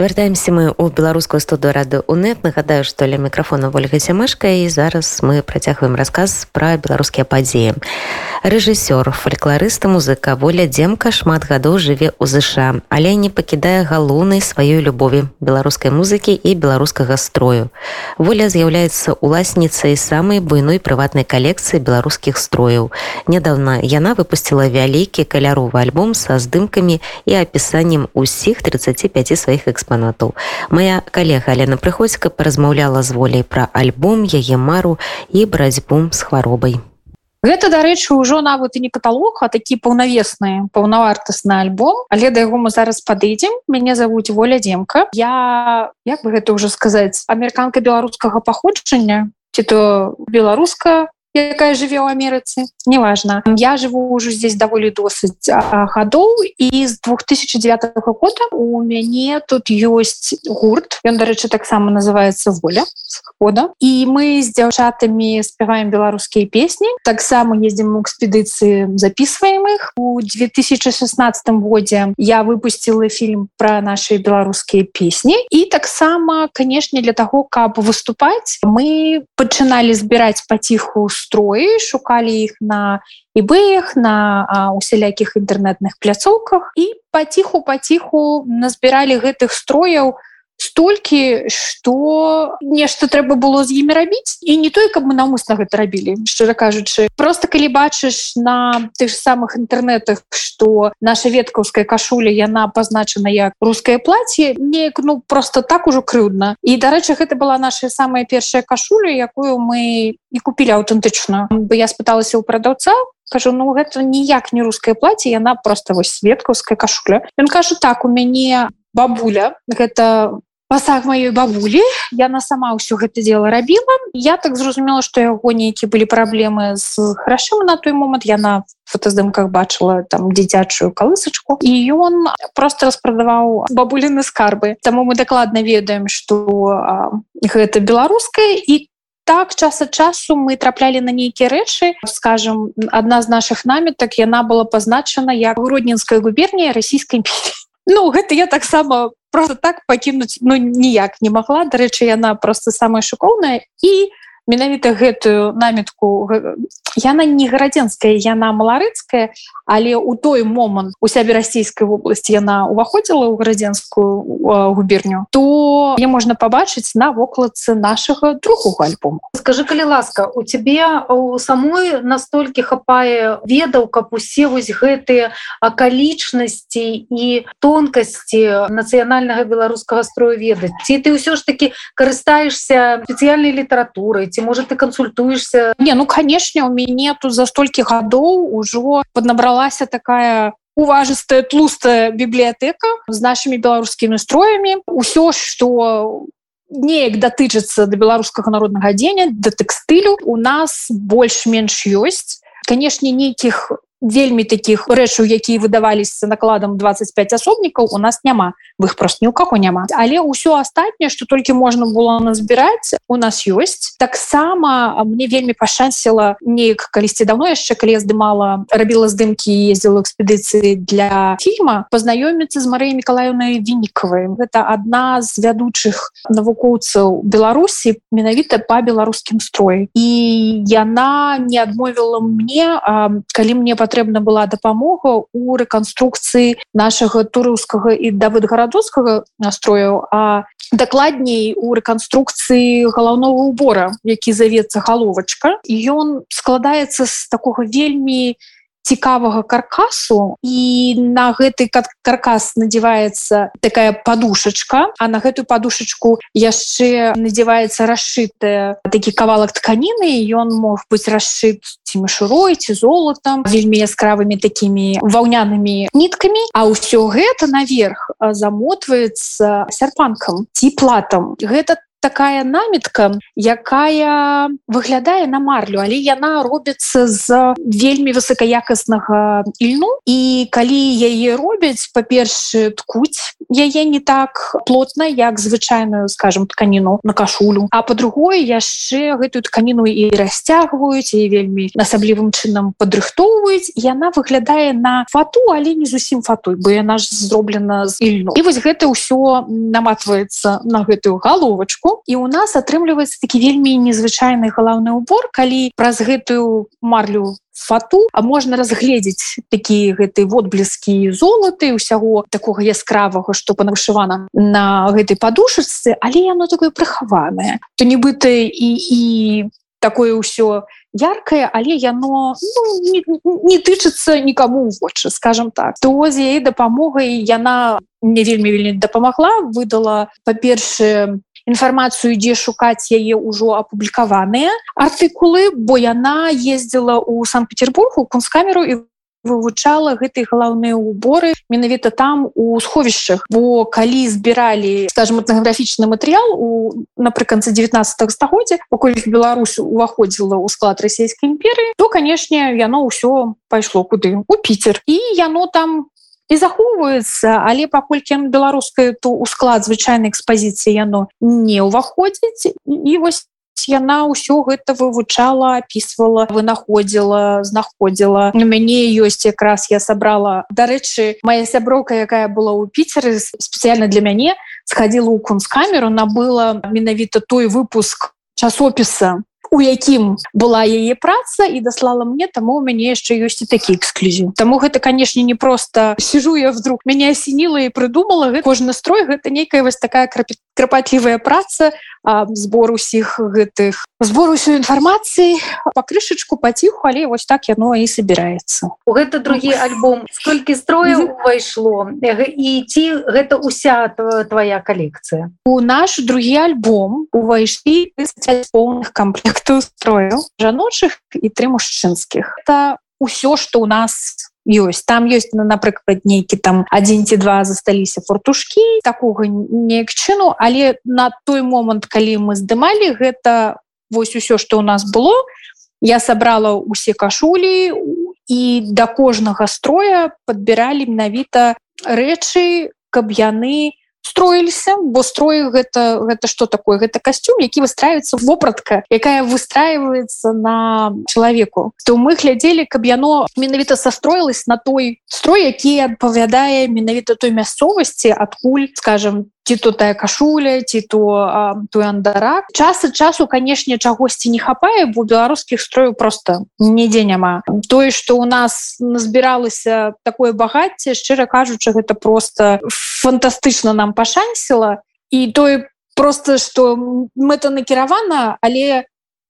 Вяртаемся мы у беларускую студыю рады унет нагадаю што ля мікрафона ольга сямашка і зараз мы працягваем рассказ пра беларускія падзеі. Рэжысёр фальклорыста музыка воля дземка шмат гадоў жыве ў ЗША але не пакідае галоўнай сваёй любові беларускай музыкі і беларускага строю. Воля з'яўляецца уласніцай самай буйной прыватнай калекцыі беларускіх строяў. Нядаўна яна выпусціла вялікі каляровы альбом са здымкамі і апісаннем усіх 35 сваіх экспертаў экспанатаў. Мая калега Алена прыходзька паразмаўляла з воляй пра альбом, яе мару і барацьбу з хваробай. Гэта дарэчы ўжо нават і не каталог, а такі паўнавесны паўнавартасны альбом, але да яго мы зараз падыдзем. мяне завуць воля дземка. Я як бы гэта ўжо сказаць амерыканка беларускага паходжання ці то беларуска якая жыве ў Амерыцы неважно. Я живу уже здесь даволі досыць гадоў і з 2009 года у мяне тут ёсць гурт ён дарэчы таксама называется воля года і мы з дзяўчатамі спяваем беларускія песні таксама ездзім у экспедыцыі записываем их. У 2016 годзе я выпустила фільм про наши беларускія песні і таксама канешне для того каб выступаць мы пачыналі збіраць паціху строі шукалі іх на ібэях на усялякіх інтэрнетных пляцоўках. І паціху паціху назбіралі гэтых строяў столькі что нешта трэба было з імі рабіць і не той каб мы наўмысна гэта рабілі шчыра кажучы. Просто калі бачыш на тых самых інтэрнетах что наша веткаўская кашуля яна пазначана як рускае платье неяк ну просто так ужо крыўдна. І дарэчы гэта была наша самая першая кашуля якую мы і купілі аўтэнтычна. Бы я спыталася ў прадаўца кажу ну гэта ніяк не рускае платье яна просто вось светкаўская кашуля ён кажа так у мяне бабуля гэта пасаг маёй бабулі яна сама ўсё гэта дело рабіла я так зразумела что яго нейкія былі праблемы з грашыма на той момант яна фотаздымках бачыла там дзіцячую калысачку і ён просто распрадаваў бабуліны скарбы. Таму мы дакладна ведаем что гэта беларуская і так час ад часу мы траплялі на нейкія рэчы скажем адна з наших намітак яна была пазначана як гродненская губернія расійскай імперии Ну гэта я таксама просто так пакінуць ну ніяк не могла дарэчы яна просто самая шукоўная і менавіта гэтую намітку яна не гарадзенская яна маларыцкая але у той момант у сябе расійскай вобласці яна уваходзіла ў гарадзенскую губерню то не можна пабачыць на вокладцы нашага другого альбому скажи калі ласка у тебе у самой настолькі хапае ведаў каб усе вось гэтыя акалічнасці і тонкасці нацыянальнага беларускага строю ведаць? Ці ты ўсё ж таки карыстаешься спецыяльнай літаратурай ці можа ты кансультуешься не ну канешне у мяне тут за столькі гадоў ужо поднабралася такая уважыстая тлустая бібліятэка з нашими беларускімі строямі ўсё что неяк датычыцца да беларускага народнага дзеня да тэкстылю у нас больш-менш ёсць канешне нейкіх вельмі таких рэчаў якія выдаваліся накладам 25 асобнікаў у нас няма. В іх просто ні у каго няма. Але ўсё астатняе что толькі можна было назбіраць у нас ёсць. Таксама мне вельмі пашанціла неяк калісьці давно яшчэ калі здымала рабіла здымкі ездзіла экспедыцыі для фільма пазнаёміцца з Марыяй мікалаевнай вінікавай гэта адна з вядучых навукоўцаў беларусі менавіта по беларускім строй і яна не адмовіла мне калі мне по патрэбна была дапамога у рэканструкцыі нашага турыўскага і давыдгарадоцкага настрояў а дакладней у рэканструкцыі галаўнога убора які завецца галовачка. Ён складаецца з такога вельмі цікавага каркасу і на гэты каркас надзяваецца такая подушачка а на гэтую подушачку яшчэ надзяваецца расшытая такі кавалак тканіны ён мог быць расшыт ці мышурой ці золотам вельмі яскравымі такімі ваўнянымі ніткамі. А ўсё гэта наверх замотваецца сярпанкам ці платам. Гэта такая намітка якая выглядае на марлю. Але яна робіцца з вельмі высокаякаснага ільну. І калі яе робяць па-першы ткуць яе не так плотна як звычайную скажем тканіну на кашулю. А по-другое яшчэ гэтую тканіну і расцягваюць і вельмі асаблівым чынам падрыхтоўваюць. Яна выглядае на фату але не зусім фатой бо яна ж зроблена з ільну. І вось гэта ўсё наматваецца на гэтую галовачку і у нас атрымліваецца такі вельмі незвычайны галаўны убор калі праз гэтую марлю фату а можна разгледзець такія гэты водбліскі золаты усяго такога яскравага што панавышывана на гэтай падушачцы але яно такое прыхаванае. То нібыта і і такое ўсё яркае але яно ну, не, не тычыцца нікому вочы скажем так. То з яе дапамогай яна мне вельмі вельмі дапамагла выдала па-першае інфармацыю дзе шукаць яе ўжо апублікаваныя артыкулы бо яна ездзіла ў санкт-петербург у кунсткамеру і вывучала гэтый галаўныя уборы менавіта там у сховішчах. Бо калі збіралі скажем этнаграфічны матэрыял у напрыканцы 19 стагоддзя пакуль Беларусь уваходзіла ў склад расійскай імперыі то канешне яно ўсё пайшло куды? У Піцер. І яно там і захоўваецца але паколькі беларускае то у склад звычайнай экспазіцыі яно не ўваходзіць. І вось яна ўсё гэта вывучала опісвала вынаходзіла знаходзіла. У мяне ёсць якраз я сабрала. Дарэчы моя сяброка якая была ў піцеры спецыяльна для мяне схадзіла ў кунсткамеру набыла менавіта той выпуск часопіса у якім была яе праца і даслала мне таму у мяне яшчэ ёсць і такі эксклюзіў. Таму гэта канешне не просто сижу я вдруг мяне асеніла і прыдумала кожны строй гэта нейкая вось такая крапатлівая праца збор усіх гэтых. Збор усю інфармацыі па крышачку паціху але вось так яно і собіраецца у гэта другі альбом сколькі строяў увайшло? І ці гэта уся твоя калекцыя? У наш другі альбом увайшлі поўных комплектаў строю жаночых і тры мужчынскіх. Это ўсё что у нас ёсць. Там ёсць ну, напрыклад нейкі там адзін ці два засталіся фортушкі такога неяк чыну але на той момант калі мы здымалі гэта вось усё что у нас было. Я сабрала усе кашулі і да кожнага строя подбіралі менавіта рэчы каб яны строіліся бо строю гэта гэта что такое? Гэта касцюм які выстраивается вопратка якая выстраивается на человеку то мы глядзелі каб яно менавіта састроилась на той строй які адпавядае менавіта той мясцовасці адкуль скажем ці то тая кашуля ці то той андарак. Часы часу канешне чагосьці не хапае бо беларускіх строю просто нідзе няма. Тое что у нас назбіралася такое багацце шчыра кажучы гэта просто фантастычна нам пашансіла і той просто что мэта накіравана але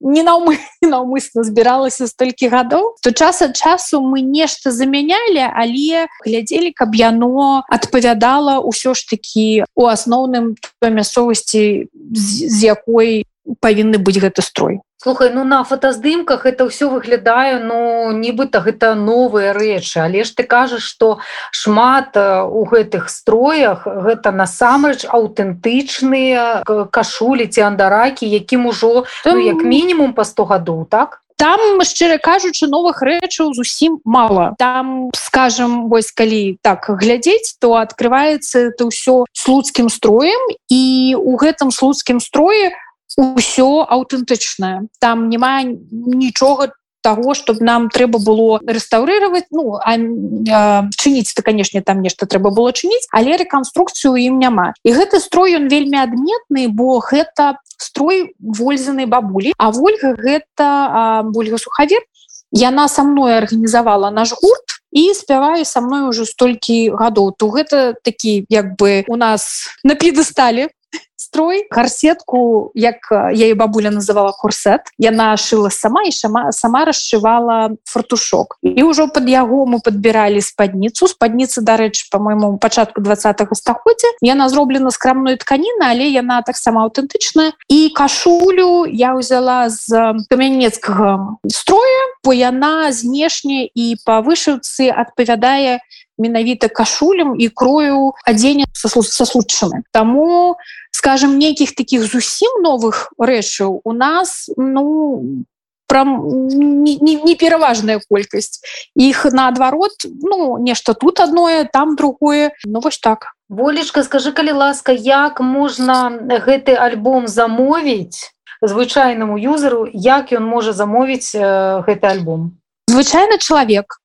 не наўмы наўмысна збіралася столькі гадоў то час ад часу мы нешта замянялі але глядзелі каб яно адпавядала ўсё ж такі у асноўным мясцовасці з якой павінны быць гэты строй. Слухай ну на фотаздымках это ўсё выглядае ну нібыта гэта новыя рэчы. Але ж ты кажаш что шмат у гэтых строях гэта насамрэч аўтэнтычныя кашулі ці андаракі якім ужо ну, як мінімум па 100 гадоў так? Там шчыра кажучы новых рэчаў зусім мало там скажем вось калі так глядзець то открывваецца это ўсё слуцкім строем. І у гэтым слуцкім строе у ўсё аўтэнтычнае. Там няма нічога того чтобы нам трэба было рэстаўрировать ну а, а, чыніць то канешне там нешта трэба было чыніць але рэканструкцыю ім няма. І гэты строй ён вельмі адметны бо гэта строй вользанай бабулі. А ольга гэта ольга сухавер яна со мной арганізавала наш гурт і спяваю со мной уже столькі гадоў. То гэта такі як бы у нас на п'едестале строй гарсетку як я і бабуля называла курсет яна шыла сама і шама сама расшывала фартушок. І ўжо под яго мы подбіралі спадніцу. Спадніцы дарэчы по-моему пачатку два стагоддзя. Яна зроблена з крамной тканіны але яна таксама аўтэнтычная. І кашулю я ўзяла з камянецкага строя бо яна знешне і па вышыўцы адпавядае менавіта кашулям і крою адзення са случчаны Таму скажем нейкіх таких зусім новых рэчаў у нас ну прям не, не, не колькасць. Іх наадварот ну нешта тут адное там другое. Ну вось так. Волечка скажи калі ласка як можна гэты альбом замовіць звычайнаму юзеру як ён можа замовіць э, гэты альбом? Звычайны чалавек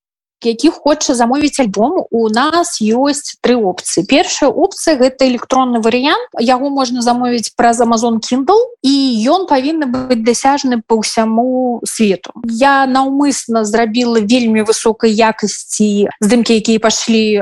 які хоча замовіць альбом у нас ёсць тры опцыі. Першая опцыя гэта электронны варыянт. Яго можна замовіць праз Amazon kindle і ён павінны быць дасяжны по ўсяму свету. Я наўмысна зрабіла вельмі высокай якасці здымкі якія пашлі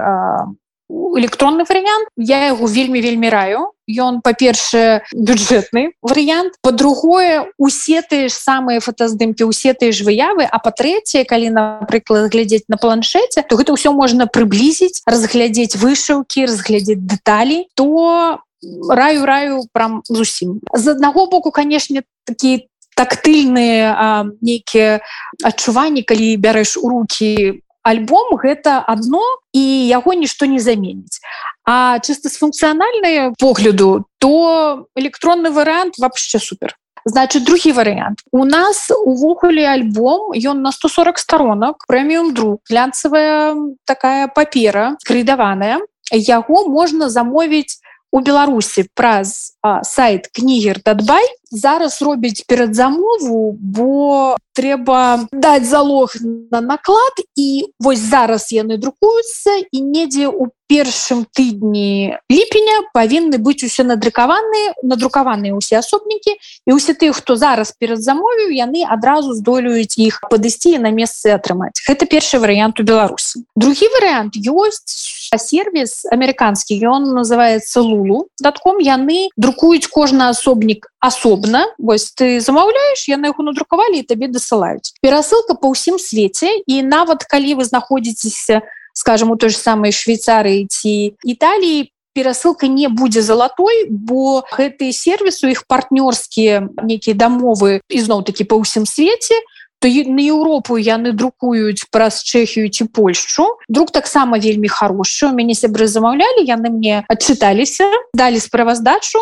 электронны варыянт я яго вельмі вельмі раю ён па-першае бюджэтны варыянт по-другое усе тыя ж самыя фотаздымкі усе тыя ж выявы. А па-трэцяе калі напрыклад глядзець на планшеце то гэта ўсё можна прыблізіць разглядзець вышыўкі разглядзець дэталі то раю раю прям зусім. З аднаго боку канешне такі тактыльныя нейкія адчуванні калі бярэш у руки альбом гэта одно і яго нішто не заменіць а чыста з функцыянальныя погляду то электронны варыянт вообще супер. Значит другі варыянт у нас увогуле альбом ён на 140 сторонок прэміум друг глянцавая такая папера крыдаваная яго можна замовіць у беларусі праз сайт кнігер датбай зараз робіць перад замову бо трэба даць залог на наклад і вось зараз яны друкуюцца і недзе у першым тыдні ліпеня павінны быць усе надрыкаваныя надрукаваныя ўсе асобнікі і ўсе тых хто зараз перад замовіў яны адразу здолююць іх падысці на месцы атрымаць. Гэта першы варыянт у беларусі. Другі варыянт ёсць сервис амерыканскі ён называется лулу датком яны друкуюць кожны асобнік асобна вось ты замаўляешь яны яго надрукавалі табе дасылаюць перасылка па ўсім свеце і нават калі вы знаходзіцеся на скажем у той же самой швейцарыі ці італіі перасылка не будзе залатой бо гэтые сервису іх партнёрскія нейкія дамовы ізноў-таки па ўсім свеце то на Еўропу яны друкуюць праз чэхію ці польшчу друг таксама вельмі хорошы у мяне сябры замаўлялі яны мне адчыталіся далі справаздачу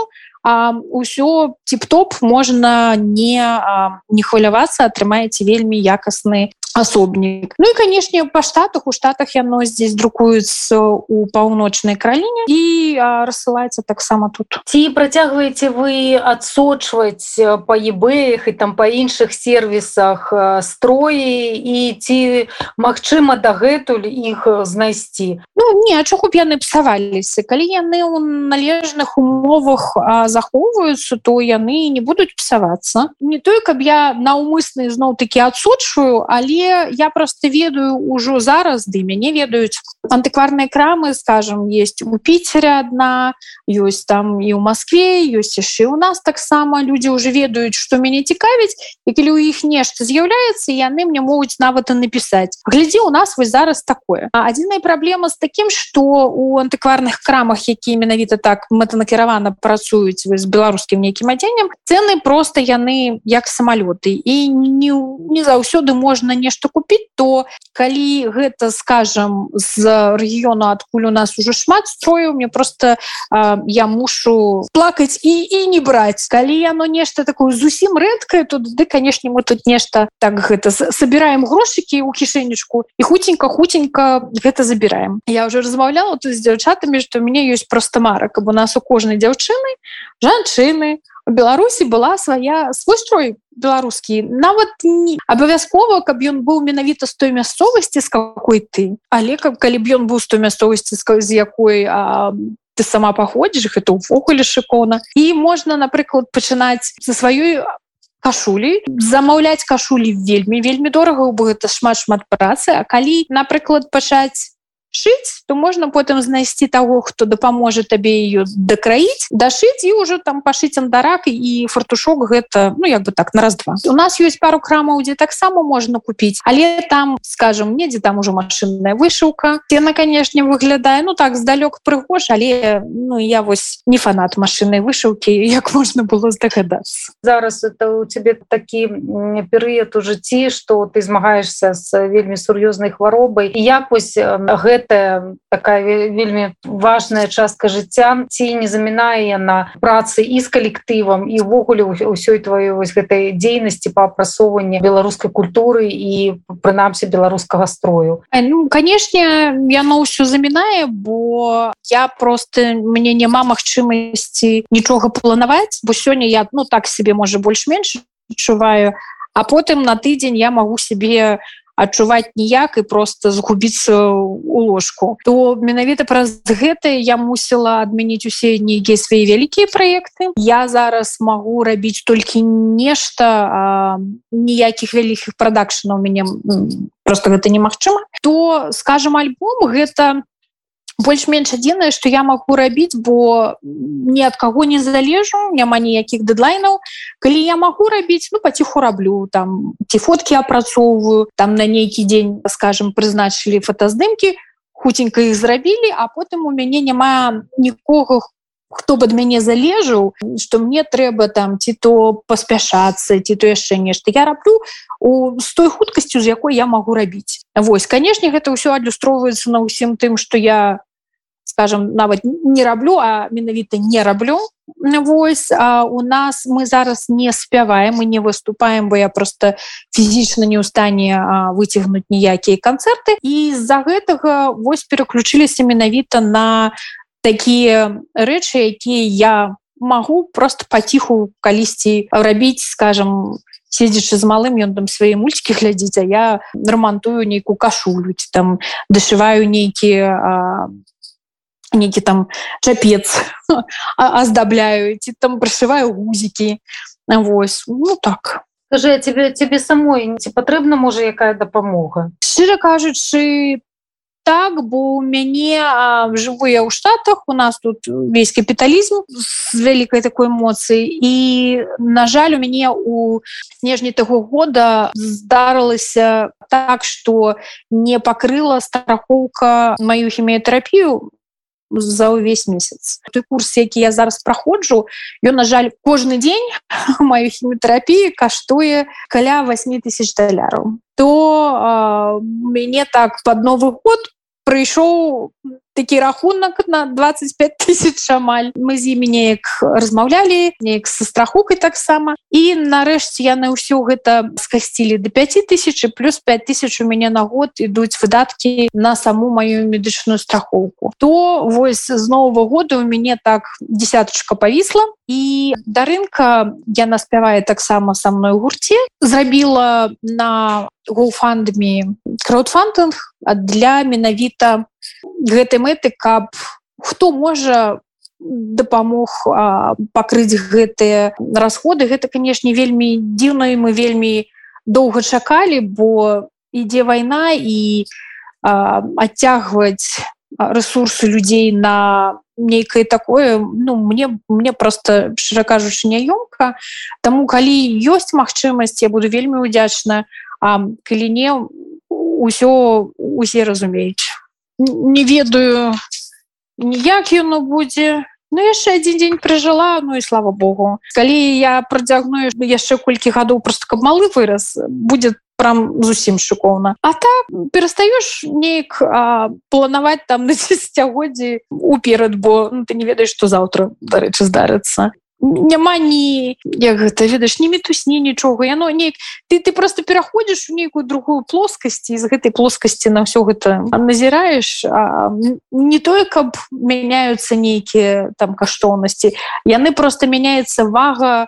ўсё тип-топ можна не не хвалявацца атрымаеце вельмі якасны асобнік Ну і канешне па штатах у штатах яно здесь друкуецца у паўночнай краіне і рассылаецца таксама тут. Ці працягваеце вы адсочваць па ебэях і там па іншых сервісах строі і ці магчыма дагэтуль іх знайсці Ну не чаго б яны псаваліся калі яны ў належных умовах захоўваюцца то яны не будуць псавацца не тое каб я наўмысны зноў такі адсочваю але я просто ведаю ўжо зараз ды мяне ведаюць антыкварныя крамы скажем есть у піцере одна ёсць там і ў Москве ёсць яшчэ у нас таксама люди уже ведаюць что мяне цікавіць і калі у іх нешта з'яўляецца яны мне могуць нават і напісаць глядзі у нас вось зараз такое адзіная праблема з таким что у антыкварных крамах які менавіта так мэтанакіравана працуюць з беларускім нейкім адзеннем цены просто яны як самалёты і не, не заўсёды можна нешта нешта купіць то калі гэта скажем з рэгіёну адкуль у нас уже шмат строю мне просто э, я мушу плакаць і і не браць. Калі яно нешта такое зусім рэдкае тут ды канешне мы тут нешта так гэта собираем грошыкі у кішэнечку і хуценька хуценька гэта забіраем. Я уже размаўляла тут з дзяўчатамі что у мяне ёсць просто мара каб у нас у кожнай дзяўчыны жанчыны. Беларусі была свая свой строй беларускі нават не абавязкова каб ён быў менавіта з той мясцовасці з какой ты але каб калі б ён быў з той мясцовасці з якой а, ты сама паходзіш гэта ўвогуле шыкона і можна напрыклад пачынаць за сваёй кашулі замаўляць кашулі вельмі вельмі дорага бо гэта шмат шмат працы А калі напрыклад пачаць шыць то можна потым знайсці таго хто дапаможа табе ее дакраіць дашыць і ўжо там пашыць андарак і фартушок гэта ну як бы так на раз-два. У нас ёсць пару крамаў дзе таксама можна купіць але там скажем недзе там ужо машинная вышыўка. Цена канешне выглядае ну так здалёк прыгож але ну я вось не фанат машиннай вышыўкі як можна было здагадацца зараз это у тебе такі перыяд у жыцці что ты змагаешься с вельмі сур'ёзнай хваробай. Як вось гэта гэта такая вельмі важная частка жыцця. Ці не замінае яна працы і з калектывам і ўвогуле ўсёй твоей вось гэтай дзейнасці по апрасоўванні беларускай культуры і прынамсі беларускага строю? Ну канешне яно ўсё замінае бо я просто мне няма магчымасці нічога планаваць бо сёння я ну так себе можа больш-менш адчуваю а потым на тыдзень я магу себе адчуваць ніяк і просто згубіцца у ложку. То менавіта праз гэта я мусіла адмяніць усе нейкія свае вялікія праекты. Я зараз магу рабіць толькі нешта ніякіх вялікіх прадакшнаў мяне просто гэта немагчыма. То скажем альбом гэта больш-менш адзінае што я магу рабіць бо ні ад каго не залежу няма ніякіх дэдлайнаў калі я магу рабіць ну паціху раблю там ці фоткі апрацоўваю там на нейкі дзень скажем прызначылі фотаздымкі хуценька іх зрабілі а потым у мяне няма нікога хто бы ад мяне залежаў што мне трэба там ці то паспяшацца ці то яшчэ нешта. Я раблю у з той хуткасцю з якой я магу рабіць Вось канешне гэта ўсё адлюстроўваецца на ўсім тым што я скажем нават не раблю а менавіта не раблю Вось а у нас мы зараз не спяваем мы не выступаем бо я просто фізічна не ў стане выцягнуць ніякія канцэрты і з-за гэтага вось пераключыліся менавіта на такія рэчы якія я магу просто паціху калісьці рабіць скажем седзячы з малым ён там свае мульчики глядзіць а я рамантую нейкую кашулюць там дашываю нейкія нейкі там чапец аздабляю ці там прышываю гузікі Вось ну так. Скажи тебе тебе самой ці патрэбна можа якая дапамога шчыра кажучы так бо у мяне жыву я ў штатах у нас тут весь капіталізм з вялікай такой эмоцыі і на жаль у мяне у снежні таго года здарылася так что не пакрыла страхоўка маю хіміятэрапію за ўвесь месяц. Той курс які я зараз праходжу ён на жаль кожны дзень маю хіміятэрапіі каштуе каля 8 тысяч даляраў то э, мяне так под новы год прыйшоў такі рахунак на 25 тысяч амаль мы з імі неяк размаўлялі неяк са страхукай таксама і нарэшце яны ўсё гэта скасцілі до 5 тысяч плюс 5 тысяч у мяне на год ідуць выдаткі на саму маю медычную страхоўку то вось з нового года у мяне так десяточка павісла і да рынка яна спявае таксама са мной гурце. Зрабіла на гоуфандамі краудфандинг для менавіта гэтай мэты каб хто можа дапамог пакрыць гэтыя расходы. Гэта канешне вельмі дзіўна і мы вельмі доўга чакалі бо ідзе вайна і адцягваць ресурсы людзей на нейкае такое ну мне мне просто шчыра кажучы няёмка. Таму калі ёсць магчымасць я буду вельмі удзячна а калі не ўсё усе разумеюць не ведаю ніяк яно будзе. Ну яшчэ адзін дзень прыжыла Ну і слава Богу. Калі я працягную яшчэ колькі гадоў просто каб малы выраз будет прям зусім шыкоўна. А так перастаеш неяк планаваць там на дзесяцігоддзі уперад бо ну, ты не ведаеш што заўтра дарэчы здарыцца няма ні як гэта ведаеш не мітусні нічога. Яно неяк ты ты просто пераходзіш у нейкую другую плоскасці з гэтай плоскасці на ўсё гэта назіраеш не тое каб мяняюцца нейкія там каштоўнасці. Яны просто мяняецца вага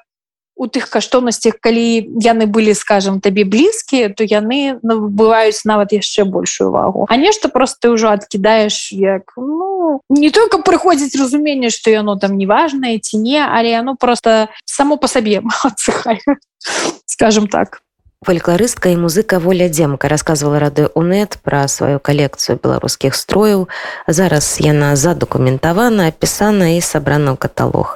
у тых каштоўнасцях калі яны былі скажем табе блізкія то яны набываюць нават яшчэ большую вагу. А нешта просто ты ўжо адкідаеш як ну не только прыходзіць разуменне что яно там неважное ці не але яно просто само по сабе скажем так. Фальклорыстка і музыка воля дземка рассказывала рады унет пра сваю калекцыю беларускіх строяў. Зараз яна задокументавана апісана і сабрана ў каталог